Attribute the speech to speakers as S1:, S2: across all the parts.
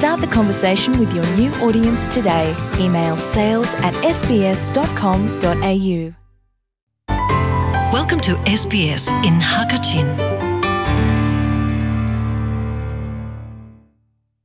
S1: Start the conversation with your new audience today. Email sales at sbs.com.au.
S2: Welcome to SBS in Hakachin.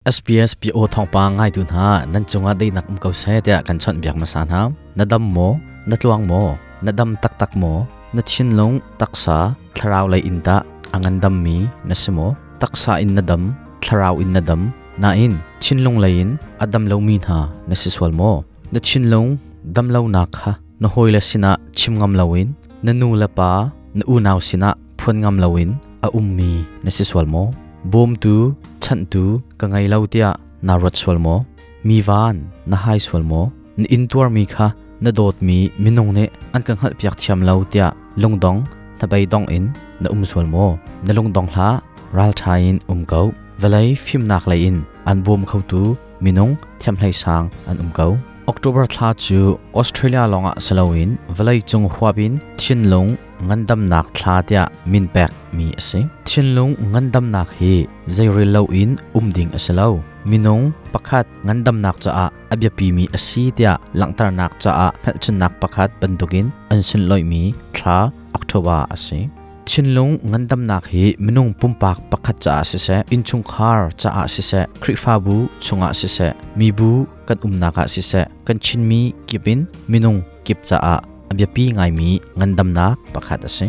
S3: SBS PO thong pa ngai tu na nan chunga dei nak um kau se te kan chon biak ma san ha na dam mo na tluang mo na dam tak tak mo na chin long taksa tharau lai in da angan dam mi na simo taksa in na dam tharau in na dam na in chin long lai in adam lo mi na na siswal mo na chin long dam lo na kha na hoila sina chim ngam lawin na nu la pa na u naw sina phun ngam lawin a ummi na siswal mo bom tu chan tu ka ngai lau tia na rot swal mo mi van na hai swal mo ni in tuar mi kha na dot mi minong ne an kan hal piak thiam lau tia lung dong ta bai dong in na um swal mo na lung dong hla ral thai in um kau velai phim nak lai in an bom khâu tu, minong thiam Lai sang, an um kau October thla chu, Australia longa ah salawin, valai chung huabin thinlung ngandam nak thla tia, min pek mi ase. Thinlung ngandam nak hi, zairi lo in umding asalo minung pakhat ngandam nak cha a, abya pi mi asi tia langtar nak cha a phelchun nak pakhat bandukin ansun loi mi thla October ase. Chinlung ngandam nak hi minung pumpak pakhat cha se se inchung khar cha a se se khrifa bu chunga se se mi bu kan umna ka se se kan chinmi kipin minung kip cha a abya pi ngai mi ngandam nak pakhat ase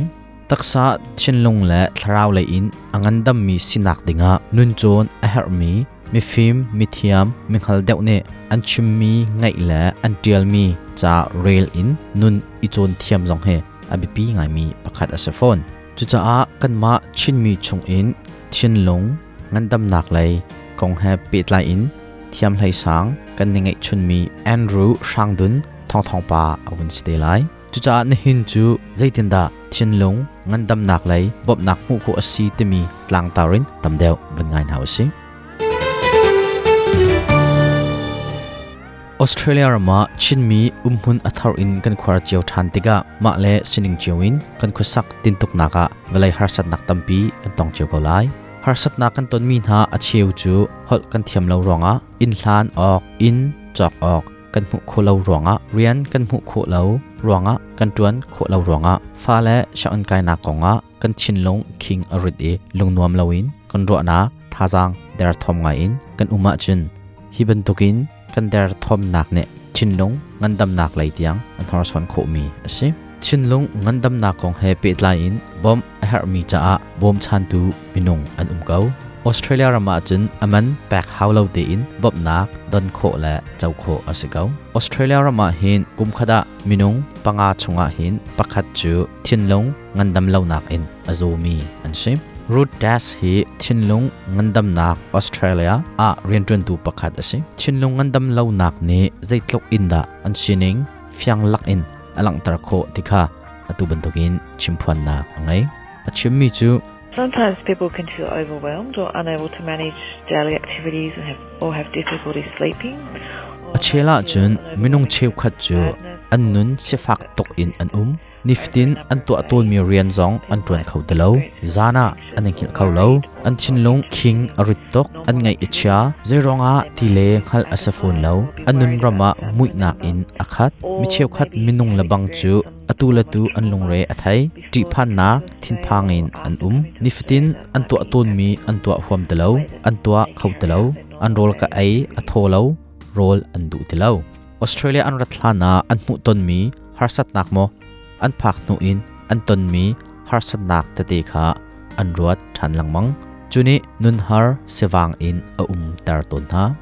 S3: taksa chinlung le tharau le in angandam mi sinak dinga nun chon a her mi mi phim mi thiam mi khal deuh ne an chimmi ngai le an tial mi cha rail in nun i chon thiam jong he abi pi ngai mi pakhat ase phone chu cha a, kan ma chin mi chung in chin long ngan dam nak lai kong ha pit lai in, thiam lai sang, kan ni ngai chun mi andrew sangdun thong thong pa awun si de lai. Chu cha ne hin chu zaitin da chin long ngan dam nak lai bob nak mu khu asi te mi tlang tarin tam deu van ngai hau si. Australia rama chinmi umhun athar in kan khwar chiao than tiga ma le sining chiawin kan khusak tintuk naka velai harsat nak tampi kan tong chiao ko lai harsat na kan ton mi na a chieu chu hol kan thiam lo ronga in hlan ok in chok ok kan mu kho lo ronga rian kan mu kho lo ronga kan tuan kho lo ronga fa le sha an kai na konga kan chin long king arit e lungnuam lawin kan ro na thajang der thom nga in kan uma chun hiban tukin kan der thom nak ne chinlung ngandam nak lai tiang an thor son kho mi ase chinlung ngandam nak kong he pe lai in, bom a her mi cha a, bom chan tu minung an um kau Australia rama chin, aman pek haulo de in bob nak don kho la chau kho asikau Australia rama hin kum khada minung panga chunga hin pakhat chu thinlung ngandam lo nak in, azumi an sim root dash hi chinlung ngandam nak australia. A rientun tu pakhat ase chinlung ngandam lo nak ne zaitlok inda an sining fyang lak in alang tar kho tikha atu bantokin chimphuan na angai achimmi chu.
S4: Sometimes people can feel overwhelmed or unable to manage daily activities and have, or have difficulty sleeping.
S3: achela chun minung cheu khat chu an nun se fak tok in an um niftin, an to atol mi rian zong, an tuan khau de lo. Zana, an khil khau lo. An chin long king arit tok. An ngai icha zeronga tile khal asafun lo. Anun rama mui na in akhat mi cheu khat minung labang chu. Atula tu an lung re athai ti phan na, thin phang in an um. Niftin, an to atol mi, an to huam de lo. An to khau de lo. An rol ka ai atho lo. Rol an du de lo. Australia an rathlana, an mu ton mi. Harsat nak mo an phak nu in, an ton mi, har san nak ta te kha, an ruat than langmang chuni nun har sewang in a um tar ton ha.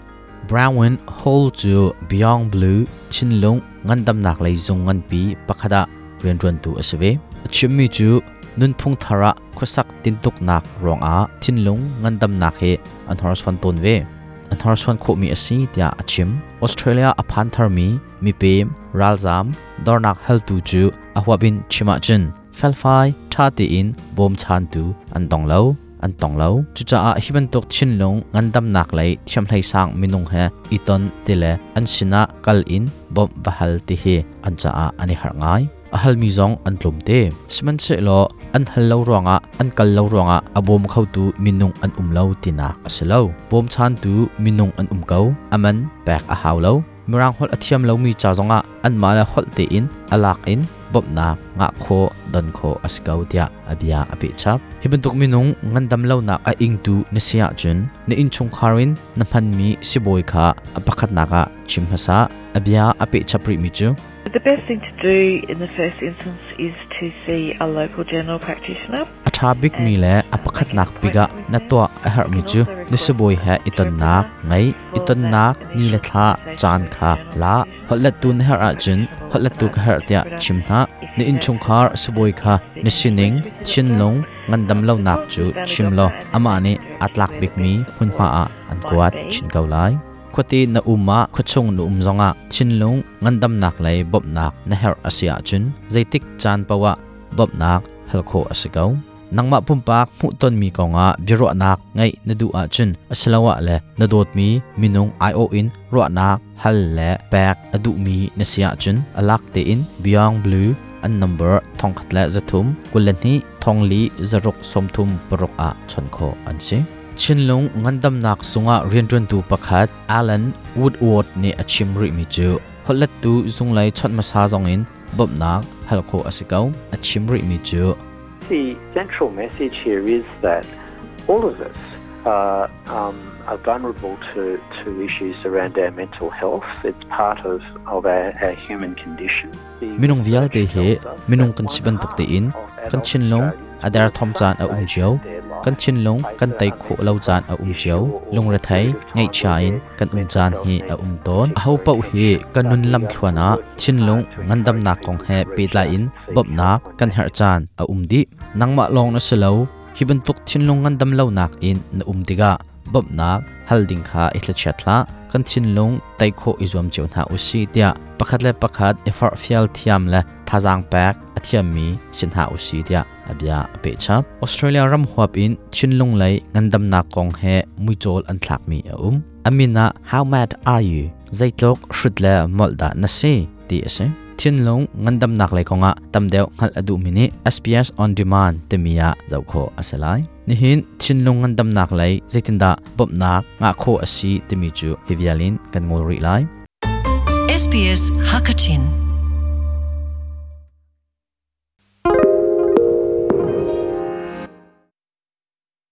S3: Brown hole chu beyond blue chinlung ngandam nak lei zung ngan pi, pakhada ren ron tu asve chimmi chu nun phung thara khosak tintuk nak rong a chinlung ngandam nak he, an har swan ton ve. An har suan kho mi asi tia achim australia aphan thar mi mi pem ralzam dornak hal tu chu a huabin chima chun felfai tha ti in, bom chan tu, an tong lo, an tong lo. Chu cha a hiban tok chin long, ngan dam nak lai, thiam thlai sang minung he iton tile an sina kal in, bom bahal ti he, an cha a ani har ngai. A hal mi zong, an tlum te. Siman se lo, an hal lo ronga an kal lo ronga a bom khau tu minung an um lo tina aselo bom chan tu minung an um kau aman pek a haw lo. Mirang hol athiam lo mi cha zonga an mala hol te in alak in bop na nga kho don kho askau tia abia api chap hiben tok minung ngandam lo na a ing tu ne sia chun ne in chung kharin na phan mi siboi kha apakhat naga chim hasa abia api chapri mi chu
S4: The best thing to do in the first instance is to see a local general practitioner.
S3: Atha big mi le apakhat nak piga na to a har mi chu ni siboi ha iton nak ngai iton nak ni le tha chan kha la hol tu ne har a chun hol tu ka har tia chim na ni in chung khar siboi kha ni sining chin long ngandam lo nak chu chim lo ama ni atlak big mi hun ma a an kwat chin kau lai khoti na umma khochung nu um zonga chinlung ngandam nak lai bob nak na her asia chun zaitik chan pawa bob nak halko asigau nangma pumpak mu ton mi konga biro nak ngai nadu a chun aslawa le nadot mi minung io in ro nak hal le pak adu mi nasia chun alak te in biang blue an number thong khatle zathum. Kulani thongli zaruk somthum porok a chonko ansi. Chinlung ngandam nak sunga rianrun tu pakhat alan woodward ne achim ri mi chu. Holat tu zunglai chot masa zongin bob nak halko asikau achim ri mi chu.
S5: The central message here is that all of us are, um, are vulnerable to, to issues around our mental health. It's part of, of our, our human condition.
S3: Minung vial he minung kan siban in kan chinlung
S5: Australians
S3: adar thom chan a um
S5: their lives
S3: kan chinlung kan tai kho lo chan a um chiao lung ra thai ngai cha in kan um chan hi a um ton a ho pau hi kan nun lam thluana chinlung ngandam na kong he pe la in bob nak kan her chan a um di nangma long na selo hiban tok chinlung ngandam lo nak in na um diga bob nak halding kha ihla chatla kan chinlung tai kho izom cheu na usi tia pakhat le pakhat efar fial thiam le thajang pak athiam mi sinha usi tia abia ape chap australia ram huap in chinlung lai ngandam na kong he muichol an thlak mi um. Amina, how mad are you? Zaitlok shrutle molda na se. Ti ase chinlung ngandam nak lai konga tamdeu ngal adu mini sps on demand temia zawkho asalai nihin chinlung ngandam nak lai zaitinda bob nak, nga kho asi temi chu hivialin kan ngol ri lai.
S2: Sps Hakachin.